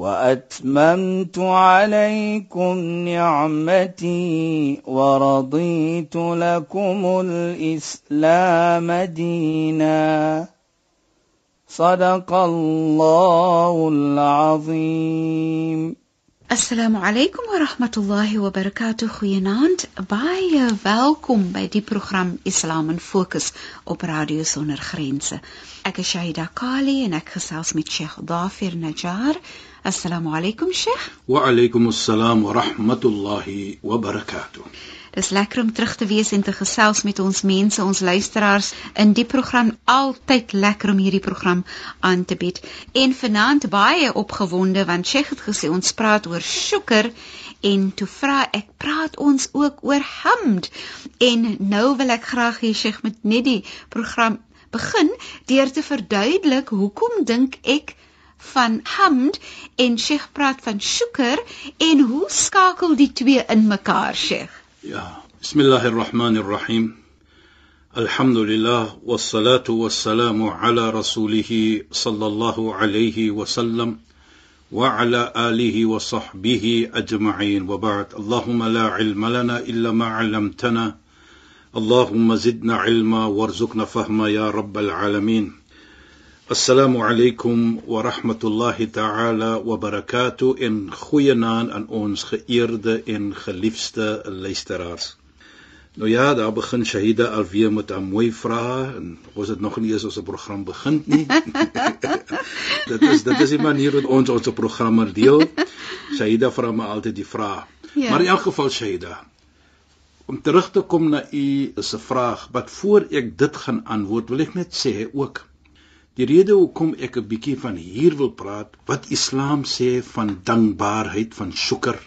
وأتممت عليكم نعمتي ورضيت لكم الإسلام دينا. صدق الله العظيم. السلام عليكم ورحمة الله وبركاته. خيانات باي ويلكم باي دي بروجرام اسلام فوكس اوب راديو سونر غرينسه اك كالي انك خصاص مع شيخ ضافر نجار Assalamu alaykum Sheikh. Wa alaykum assalam wa rahmatullahi wa barakatuh. Dis lekker om terug te wees en te gesels met ons mense, ons luisteraars in die program. Altyd lekker om hierdie program aan te bied. En vanaand baie opgewonde want Sheikh het gesê ons praat oor suiker en toe vra ek praat ons ook oor hamd. En nou wil ek graag hê Sheikh met net die program begin deur te verduidelik hoekom dink ek van hamd en Sheikh praat van suiker en hoe skakel die twee in mekaar Sheikh? Ja, bismillahirrahmanirrahim. Alhamdulillah wassalatu wassalamu ala rasulih sallallahu alayhi wa sallam wa ala alihi wa sahbihi ajma'in wa ba'd. Allahumma la ilma lana illa ma 'allamtana. Allahumma zidna ilma warzuqna fahma ya rabbal alamin. Assalamu alaykum wa rahmatullahi ta'ala wa barakatuh in goeie naam aan ons geëerde en geliefde luisteraars. Nou ja, daar begin Shahida alweer met 'n mooi vraag en ons het nog nie eens ons program begin nie. dit is dit is die manier wat ons ons programme deel. Shahida vra my altyd die vraag. Ja. Maar in elk geval Shahida, om terug te kom na u se vraag, wat voor ek dit gaan antwoord, wil ek net sê ook Die rede hoekom ek 'n bietjie van hier wil praat, wat Islam sê van dankbaarheid van suiker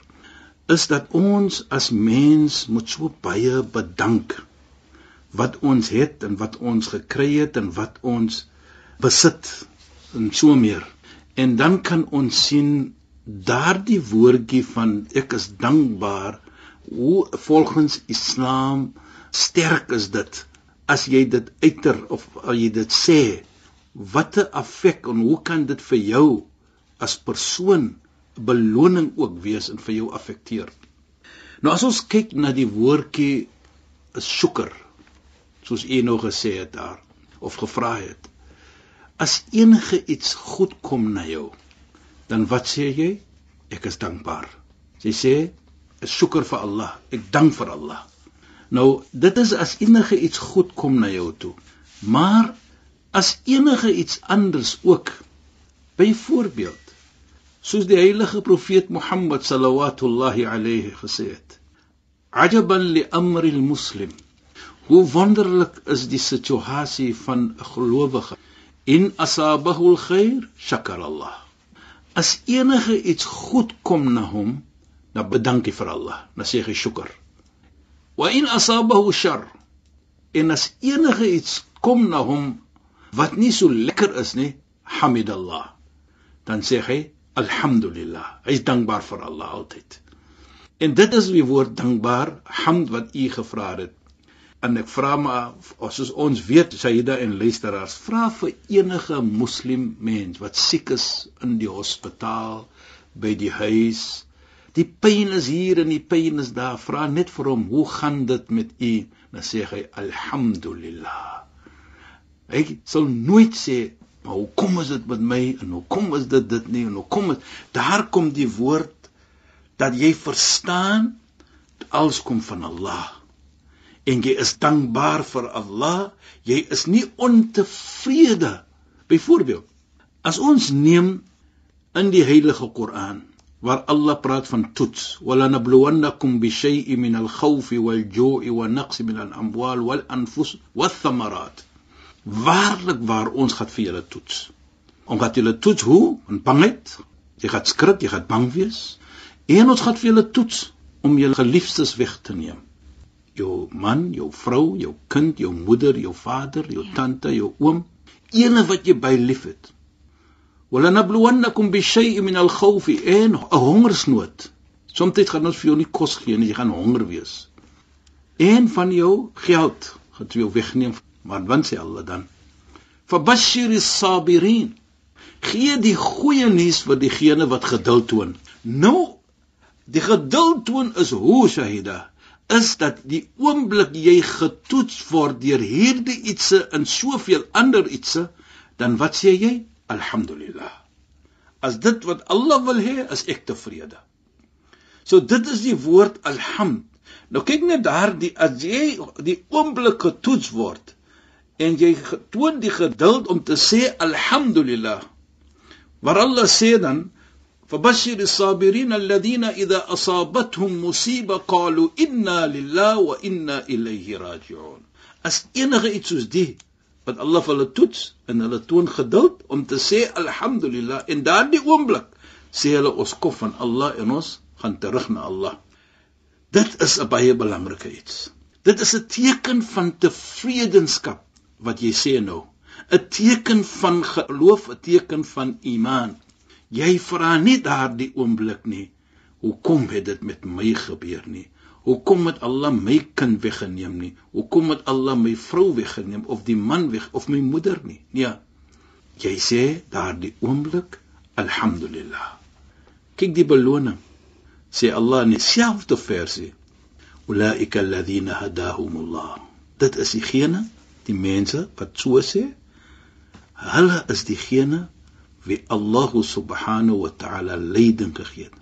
is dat ons as mens moet so baie bedank wat ons het en wat ons gekry het en wat ons besit en so meer. En dan kan ons sien daardie woordjie van ek is dankbaar hoe volgens Islam sterk is dit as jy dit uiter of as jy dit sê watter effek en hoe kan dit vir jou as persoon beloning ook wees en vir jou affekteer. Nou as ons kyk na die woordjie is suiker soos u nou gesê het daar of gevra het. As enige iets goed kom na jou, dan wat sê jy? Ek is dankbaar. Jy sê is suiker vir Allah. Ek dank vir Allah. Nou dit is as enige iets goed kom na jou toe. Maar as enige iets anders ook byvoorbeeld soos die heilige profeet Mohammed sallallahu alayhi gesê het ajaban li amri almuslim. Hoe wonderlik is die situasie van 'n gelowige in asabahu alkhair shakar Allah. As enige iets goed kom na hom dan bedank hy vir Allah dan sê hy shukr. Wa in asabahu shar. En as enige iets kom na hom wat nie so lekker is nie hamidallah dan sê hy Alhamdulillah. Hy is dankbaar vir Allah altyd. En dit is die woord dankbaar, hamd wat u gevra het. En ek vra maar soos ons weet, Sayyida en luisteraars, vra vir enige moslim mens wat siek is in die hospitaal, by die huis, die pyn is hier en die pyn is daar, vra net vir hom, hoe gaan dit met u? Dan sê hy alhamdulillah. Hy sal nooit sê Maar hoekom is dit met my en hoekom is dit dit nie en hoekom is daar kom die woord dat jy verstaan alles kom van Allah. En jy is dankbaar vir Allah. Jy is nie ontevrede. Byvoorbeeld, as ons neem in die heilige Koran waar Allah praat van toets, wala nabluwannakum bi shay'in min al-khawfi wal-ju'i wa naqsi min al-amwal wal-anfus wath-thamarat. Waarlik waar ons gaan vir julle toets. Omdat julle toets hoe? In bangheid. Jy gaan skrik, jy gaan bang wees En ons gaan vir julle toets om julle geliefdes weg te neem. Jou man, jou vrou, jou kind, jou moeder, jou vader, jou ja. tante, jou oom, ene wat jy by liefhet. Wala nabluwannakum bi shay'in min al-khawf en 'n hongersnood. Soms gaan ons vir jou nie kos gee nie, jy gaan honger wees. En van jou geld gaan jy wegneem, wat sê Allah dan? Fabashshiris sabirin. Gee die goeie nuus vir diegene wat geduld toon. Nou die geduld toon is hoe Shahida is dat die oomblik jy getoets word deur hierdie ietsie en soveel ander ietsie, dan wat sê jy? Alhamdulillah. As dit wat Allah wil hê, is ek tevrede. So dit is die woord alhamd. Nou kyk net daar die as jy die oomblik getoets word en jy toon die geduld om te sê alhamdulillah. Waar Allah sê dan فبشر الصابرين الذين إذا أصابتهم مصيبة قالوا إنا لله وإنا إليه راجعون. As enige iets soos die wat Allah vir hulle toets en hulle toon geduld om te sê alhamdulillah en daardie oomblik sê hulle ons kom van Allah en ons gaan terug na Allah. Dit is 'n baie belangrike iets. Dit is 'n teken van tevredenskap wat jy sê nou. 'n Teken van geloof, 'n teken van iman. Jy vra nie daardie oomblik nie. Hoekom het dit met my gebeur nie? Hoekom het Allah my kind weggeneem nie? Hoekom het Allah my vrou weggeneem of die man weg of my moeder nie? Nee. Jy sê daardie oomblik alhamdulillah. Kyk die beloning. Sê Allah in dieselfde versie. Ulaika alladhina hadahumullah. Dit is diegene, die mense wat so sê hulle is diegene wie Allah subhanahu wa ta'ala leiding gegee het.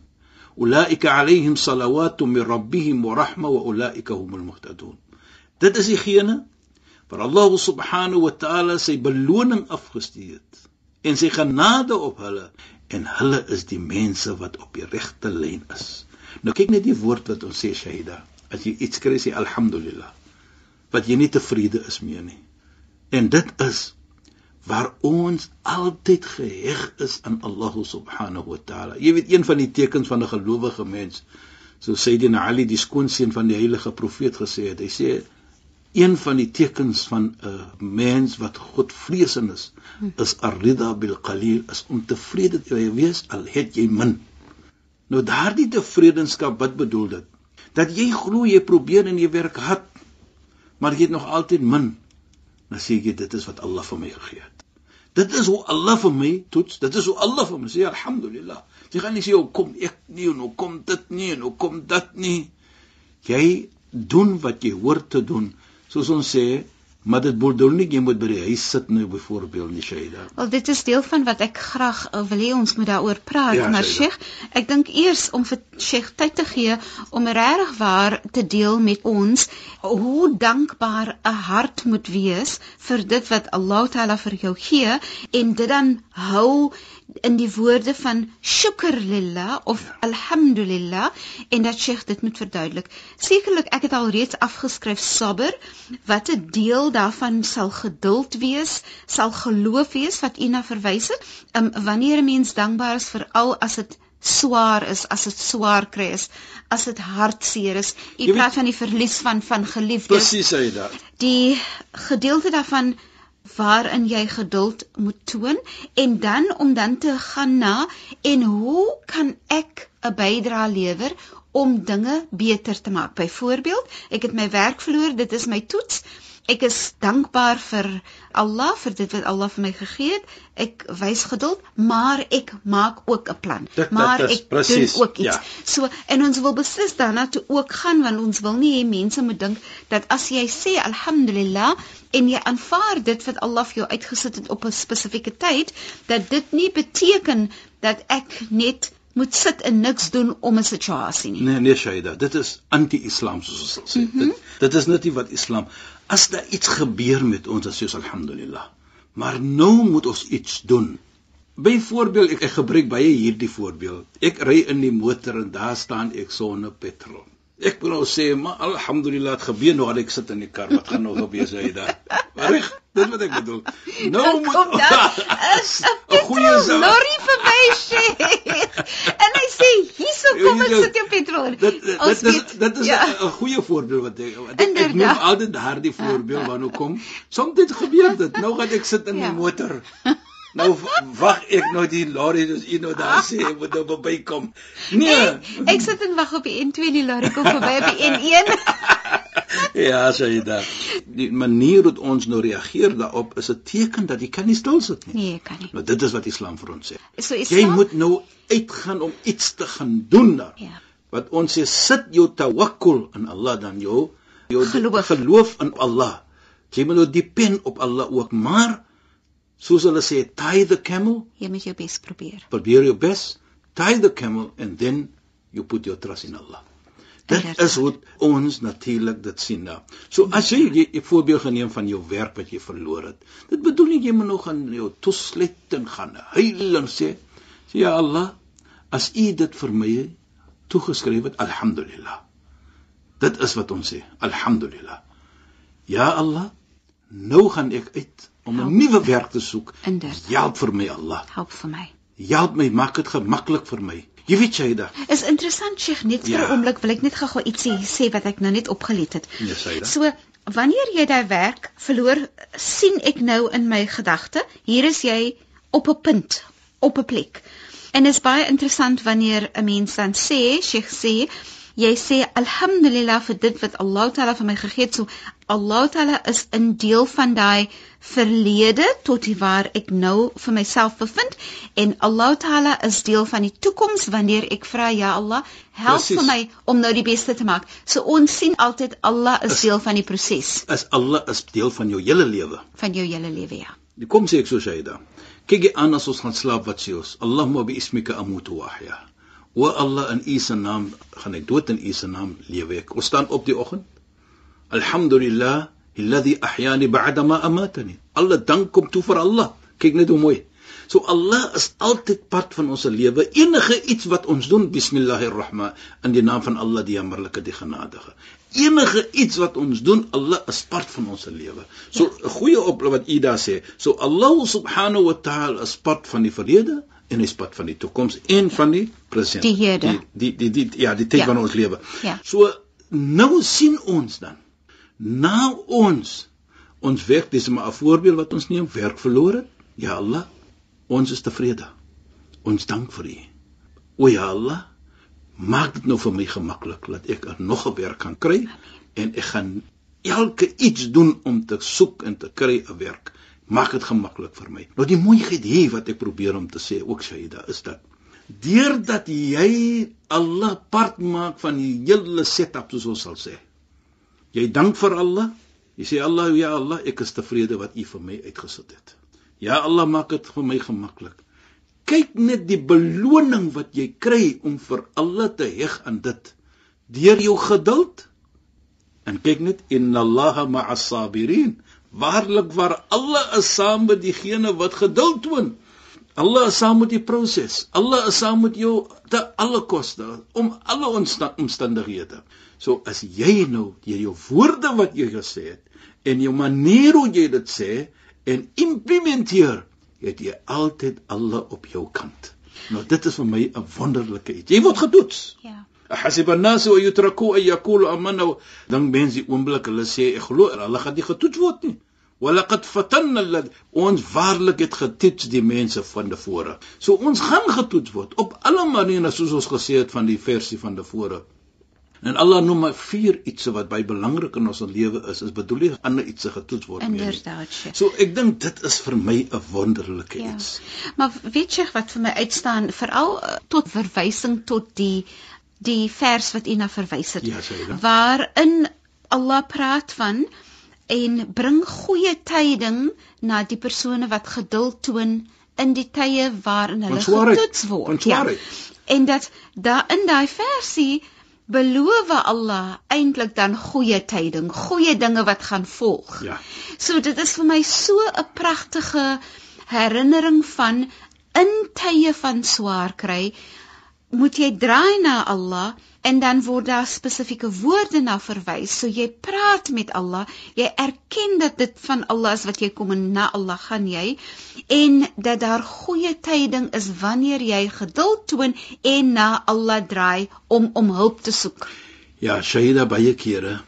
Ulaika alayhim salawatu min rabbihim wa rahma wa ulaika humul muhtadun. Dit is diegene wat Allah subhanahu wa ta'ala sy beloning afgestuur het en sy genade op hulle. En hulle is die mense wat op die regte lyn is. Nou kyk net die woord wat ons sê Shaida as jy iets kry sê alhamdulillah. Wat jy nie tevrede is mee nie. En dit is waar ons altyd geheg is aan Allah subhanahu wa ta'ala. Jy weet een van die tekens van 'n gelowige mens, so Sayyidina Ali die skoonseun van die heilige profeet gesê het. Hy sê een van die tekens van 'n mens wat God vreesend is, is ar-ridha bil qalil, is om tevrede te wees al het jy min. Nou daardie tevredenskap, wat bedoel dit? Dat jy glo jy probeer en jy werk hard, maar jy het nog altyd min dan sê ek dit is wat Allah vir my gegee het. Dit is hoe Allah vir my toets. Dit is hoe Allah vir my sê alhamdulillah. Jy gaan nie sê hoe kom ek nie en hoe kom dit nie en hoe kom dit nie. Jy doen wat jy hoort te doen. Soos ons sê, Maar dit bedoel nie jy moet by die huis sit nou byvoorbeeld nie Shaida. Wel dit is deel van wat ek graag uh, wil hê ons moet daaroor praat, ja, maar Sheikh, ek dink eers om vir Sheikh tyd te gee om regtig waar te deel met ons hoe dankbaar 'n hart moet wees vir dit wat Allah Taala vir jou gee en dit dan hou in die woorde van shukr lillah of alhamdulillah en dat Sheikh dit moet verduidelik. Sekerlik ek het al reeds afgeskryf sabr wat 'n deel daarvan sal geduld wees, sal geloof wees wat u na verwys het. Um, wanneer 'n mens dankbaar is vir al as dit swaar is, as dit swaar kry is, as dit hartseer is. U praat van die verlies van van geliefdes. Presies, daar. Die gedeelte daarvan waarin jy geduld moet toon en dan om dan te gaan na en hoe kan ek 'n bydrae lewer om dinge beter te maak. Byvoorbeeld, ek het my werk verloor, dit is my toets. Ek is dankbaar vir Allah vir dit wat Allah vir my gegee het. Ek wys geduld, maar ek maak ook 'n plan. Dit, maar dit ek precies, doen ook iets. Ja. So en ons wil beslis daarna toe ook gaan want ons wil nie hê mense moet dink dat as jy sê alhamdulillah en jy aanvaar dit wat Allah vir jou uitgesit het op 'n spesifieke tyd, dat dit nie beteken dat ek net moet sit en niks doen om 'n situasie nie. Nee, nee Shaida, dit is anti-Islam soos ons sal sê. Mm -hmm. Dit dit is net nie wat Islam as daar iets gebeur met ons as ons alhamdulillah. Maar nou moet ons iets doen. Byvoorbeeld ek, ek gebruik baie hierdie voorbeeld. Ek ry in die motor en daar staan ek sonder petrol. Ek wil nou sê, maar alhamdulillah het gebeur nou dat ek sit in die kar. Wat gaan nou gebeur sê jy daar? Reg, dis wat ek bedoel. Nou moet kom dan 'n goeie lorry verby sê. en hy sê hierso kom ek sit jou petrol. Dit dit, dit is dit is 'n ja. goeie voorbeeld wat ek wat ek, ek noem altyd daardie voorbeeld wanneer kom. Soms gebeur dit. Nou gaan ek sit in ja. my motor. Nou wag ek nou die lorry dis u nou daar sê moet nou verbykom. Nee. Ek, ek sit en wag op die N2 die lorry kom verby op die N1. ja, sê jy da. Die manier hoe ons nou reageer daarop is 'n teken dat jy kan nie stil sit nie. Nee, kan nie. Maar dit is wat Islam vir ons sê. So Islam... Jy moet nou uitgaan om iets te gaan doen daar. Ja. Wat ons sê sit jou tawakkul in Allah dan jou jou geloof, geloof in Allah. Jy moet nou depend op Allah ook, maar soos hulle sê tie the camel. Jy moet jou bes probeer. Probeer jou bes tie the camel and then you put your trust in Allah. Dit is hoe ons natuurlik dit sien nou. So as jy 'n voorbeeld geneem van jou werk wat jy verloor het dit bedoel nie jy moet nog aan jou toeslet en gaan huil en sê sê ja Allah as u dit vir my toegeskryf het alhamdulillah. Dit is wat ons sê alhamdulillah. Ja Allah nou gaan ek uit om 'n nuwe werk te soek. Inderdaad. Help vir my Allah. Help vir my. Help my, maak dit gemaklik vir my. Jy weet jy da. Is interessant Sheikh, net vir 'n ja. oomblik wil ek net gou-gou ietsie sê wat ek nou net opgelet het. Ja, sê dit. So, wanneer jy daai werk verloor, sien ek nou in my gedagte, hier is jy op 'n punt, op 'n plek. En dit is baie interessant wanneer 'n mens dan sê, Sheikh sê, jy sê alhamdulillah vir dit wat Allah Taala vir my gegee het. So Allah Taala is in deel van daai verlede tot die waar ek nou vir myself bevind en Allah Taala is deel van die toekoms wanneer ek vra ja Allah help Precies. vir my om nou die beste te maak. So ons sien altyd Allah is, is deel van die proses. Is Allah is deel van jou hele lewe. Van jou hele lewe ja. Kom sê ek so sê da. Kyk jy aan as ons gaan slaap wat sê ons Allahumma bi ismika amutu wa ahya. O Allah in U se naam gaan ek dood in U se naam lewe ek. Ons staan op die oggend. Alhamdulillah alladhi ahyani ba'da ma amatani. Alle dank kom toe vir Allah. Kyk net hoe mooi. So Allah is altyd part van ons lewe. Enige iets wat ons doen, bismillahirrahman, in die naam van Allah die jammerlike, die genadige. Enige iets wat ons doen, Allah is part van ons lewe. So 'n ja. goeie op wat Ida sê. So Allah subhanahu wa ta'ala is part van die verlede en hy is part van die toekoms en van die present. Die hede. Die die die, die ja, die tyd ja. van ons lewe. Ja. So nou sien ons dan na ons ons werk dis maar 'n voorbeeld wat ons neem werk verloor het. Ja Allah, ons is tevrede. Ons dank vir U. O ja Allah, maak dit nou vir my gemaklik dat ek er nog 'n werk kan kry en ek gaan elke iets doen om te soek en te kry 'n werk maak dit gemaklik vir my. Nou die mooiheid hier wat ek probeer om te sê ook Shaida is dat deurdat jy Allah part maak van die hele setup soos ons sal sê. Jy dank vir Allah. Jy sê Allah, ja Allah, ek is tevrede wat U vir my uitgesit het. Ja Allah, maak dit vir my gemaklik. Kyk net die beloning wat jy kry om vir Allah te heg aan dit deur jou geduld. En kyk net inna Allaha ma'as sabirin. Waarlik waar Allah is saam met diegene wat geduld toon. Allah is saam met die proses. Allah is saam met jou te alle koste om alle omstandighede. So as jy nou deur jou woorde wat jy gesê het en jou manier hoe jy dit sê en implementeer, het jy altyd Allah op jou kant. Nou dit is vir my 'n wonderlike iets. Jy word getoets. Ja. Hasib an-nas wa yutraku ay yaqulu amanna dan mense die oomblik hulle sê ek glo hulle gaan nie getoets word nie. Walaqad fatanna ons waarlik het getoets die mense van tevore. So ons gaan getoets word op alle maniere soos ons gesê het van die versie van tevore. En Allah noem maar vier iets wat baie belangrik in ons lewe is, is bedoel nie ander iets getoets word nie. Inderdaad. So ek dink dit is vir my 'n wonderlike ja. iets. Maar weet jy wat vir my uitstaan veral uh, tot verwysing tot die die vers wat u na verwys het. Ja, dit. Waarin Allah praat van en bring goeie tyding na die persone wat geduld toon in die tye waarin hulle getoets word. Ja. En dat daar in daai versie beloof Allah eintlik dan goeie tyding, goeie dinge wat gaan volg. Ja. So dit is vir my so 'n pragtige herinnering van in tye van swaar kry moet jy draai na Allah en dan word daar spesifieke woorde na verwys. So jy praat met Allah, jy erken dat dit van Allah is wat jy kom en na Allah gaan jy en dat daar goeie tyding is wanneer jy geduld toon en na Allah draai om om hulp te soek. Ja, Shaida baie kere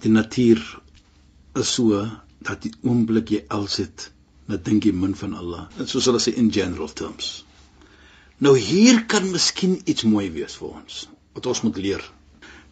die natuur is so dat die oomblik jy als het, dan dink jy min van Allah. Dit soos hulle sê in general terms. Nou hier kan miskien iets mooi wees vir ons wat ons moet leer.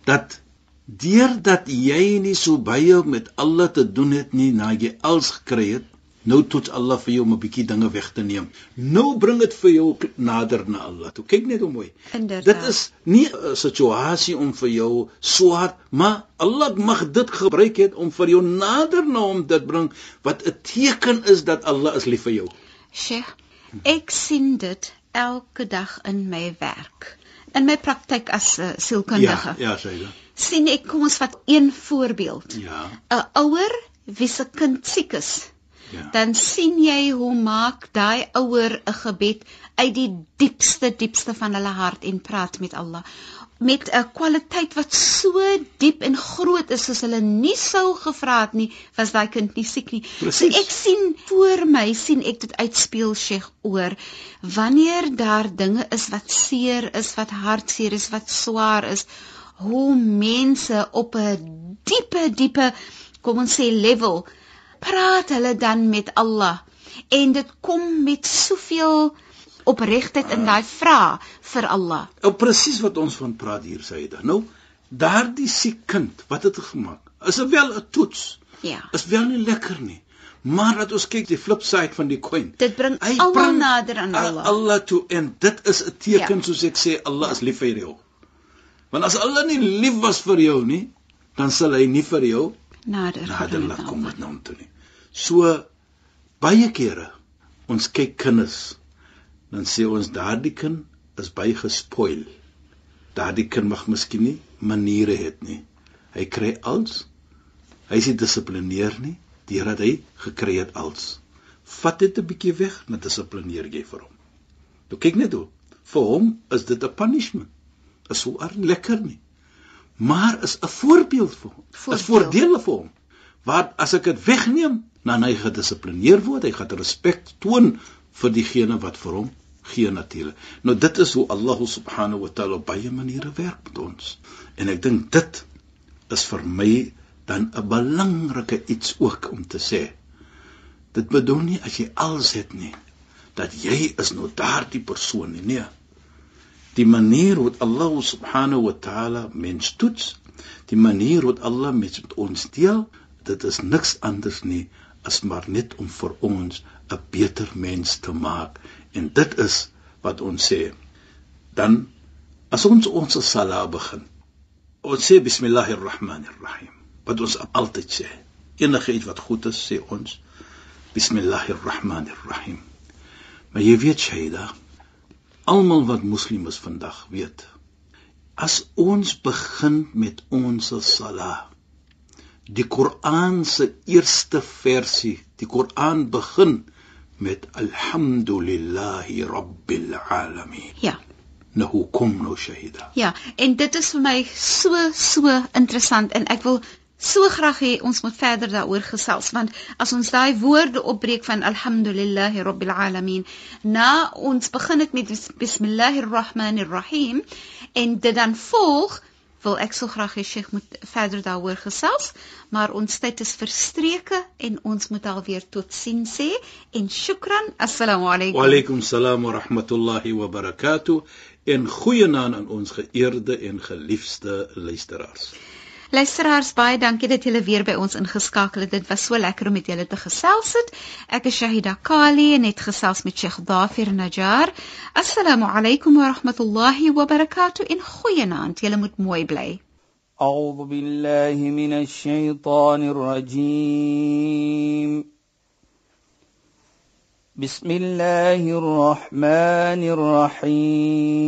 Dat deurdat jy nie so baie met Allah te doen het nie na jy als gekry het nou toets Allah vir jou om 'n bietjie dinge weg te neem. Nou bring dit vir jou nader na Allah toe. Kyk net hoe mooi. Inderdaad. dit is nie 'n situasie om vir jou swaar maar Allah mag dit gebruik het om vir jou nader na hom dit bring wat 'n teken is dat Allah is lief vir jou. Sheikh ek sien dit elke dag in my werk in my praktyk as 'n uh, sielkundige. Ja, ja, jy. sien ek kom ons vat een voorbeeld. Ja. 'n Ouer wie se kind siek is. Ja. Dan sien jy hoe maak daai ouer 'n gebed uit die diepste diepste van hulle hart en praat met Allah met 'n kwaliteit wat so diep en groot is soos hulle nie sou gevra het nie was daai kind nie siek nie. Precies. So ek sien voor my sien ek dit uitspeel Sheikh oor wanneer daar dinge is wat seer is, wat hartseer is, wat swaar is, hoe mense op 'n diepe diepe kom ons sê level praat hulle dan met Allah en dit kom met soveel opregtheid in daai vraag vir Allah. Ou presies wat ons van praat hier sê dit. Nou, daardie siek kind, wat het hy gemaak? Is dit wel 'n toets? Ja. Is wel nie lekker nie. Maar dat ons kyk die flip side van die coin. Dit bring Hy almal bring nader aan Allah. Allah toe en dit is 'n teken Ja. soos ek sê Allah is lief vir jou. Want as Allah nie lief was vir jou nie, dan sal hy nie vir jou Nader. nader laat kom met hom toe nie. So baie kere ons kyk kinders dan sê ons daardie kind is baie gespoil. Daardie kind mag miskien nie maniere het nie. Hy kry als hy is nie dissiplineer nie deurdat hy gekry het als. Vat dit 'n bietjie weg, dan dissiplineer jy vir hom. Nou kyk net hoe. Vir hom is dit 'n punishment. Is so ar lekker nie. Maar is 'n voorbeeld vir hom. Is Voorbeeld. voordele vir hom. Wat as ek dit wegneem, dan hy gedissipalineer word, hy gaan respek toon vir diegene wat vir hom gee natuurlik. Nou dit is hoe Allah subhanahu wa taala op baie maniere werk met ons. En ek dink dit is vir my dan 'n belangrike iets ook om te sê. Dit bedoel nie as jy alles het nie dat jy is nou daardie persoon nie. Nee. Die manier hoe Allah subhanahu wa taala mens toets, die manier hoe Allah met ons deel, dit is niks anders nie as maar net om vir ons 'n beter mens te maak en dit is wat ons sê. Dan as ons ons sala begin. Ons sê bismillahir rahmanir rahim. Wat ons altyd sê. Enige iets wat goed is, sê ons bismillahir rahmanir rahim. Maar jy weet Shaida, almal wat moslim is vandag weet as ons begin met ons sala die Koran se eerste versie die Koran begin met alhamdulillahi rabbil alamin Ja. nou hoekom nou Shaida Ja, en dit is vir my so so interessant en ek wil so graag hê ons moet verder daaroor gesels want as ons daai woorde opbreek van alhamdulillahi rabbil alamin na ons begin dit met bis- bismillahir rahmanir rahim en dit dan volg wil ek so graag hê Sheikh moet verder daaroor gesels maar ons tyd is verstreke en ons moet alweer totsiens sê. En shukran assalamu alaykum. Wa alaykum salaam wa rahmatullahi wa barakatuh. En goeienaand aan ons geëerde en geliefde luisteraars Luisteraars, baie dankie dat julle weer by ons ingeskakel het. Dit was so lekker om met julle te gesels het. Ek is Shahida Kali en het gesels met Sheikh Dafir Najjar. Assalamu alaykum wa rahmatullahi wa barakatuh. En goeienaand. Julle moet mooi bly. أعوذ بالله من الشيطان الرجيم بسم الله الرحمن الرحيم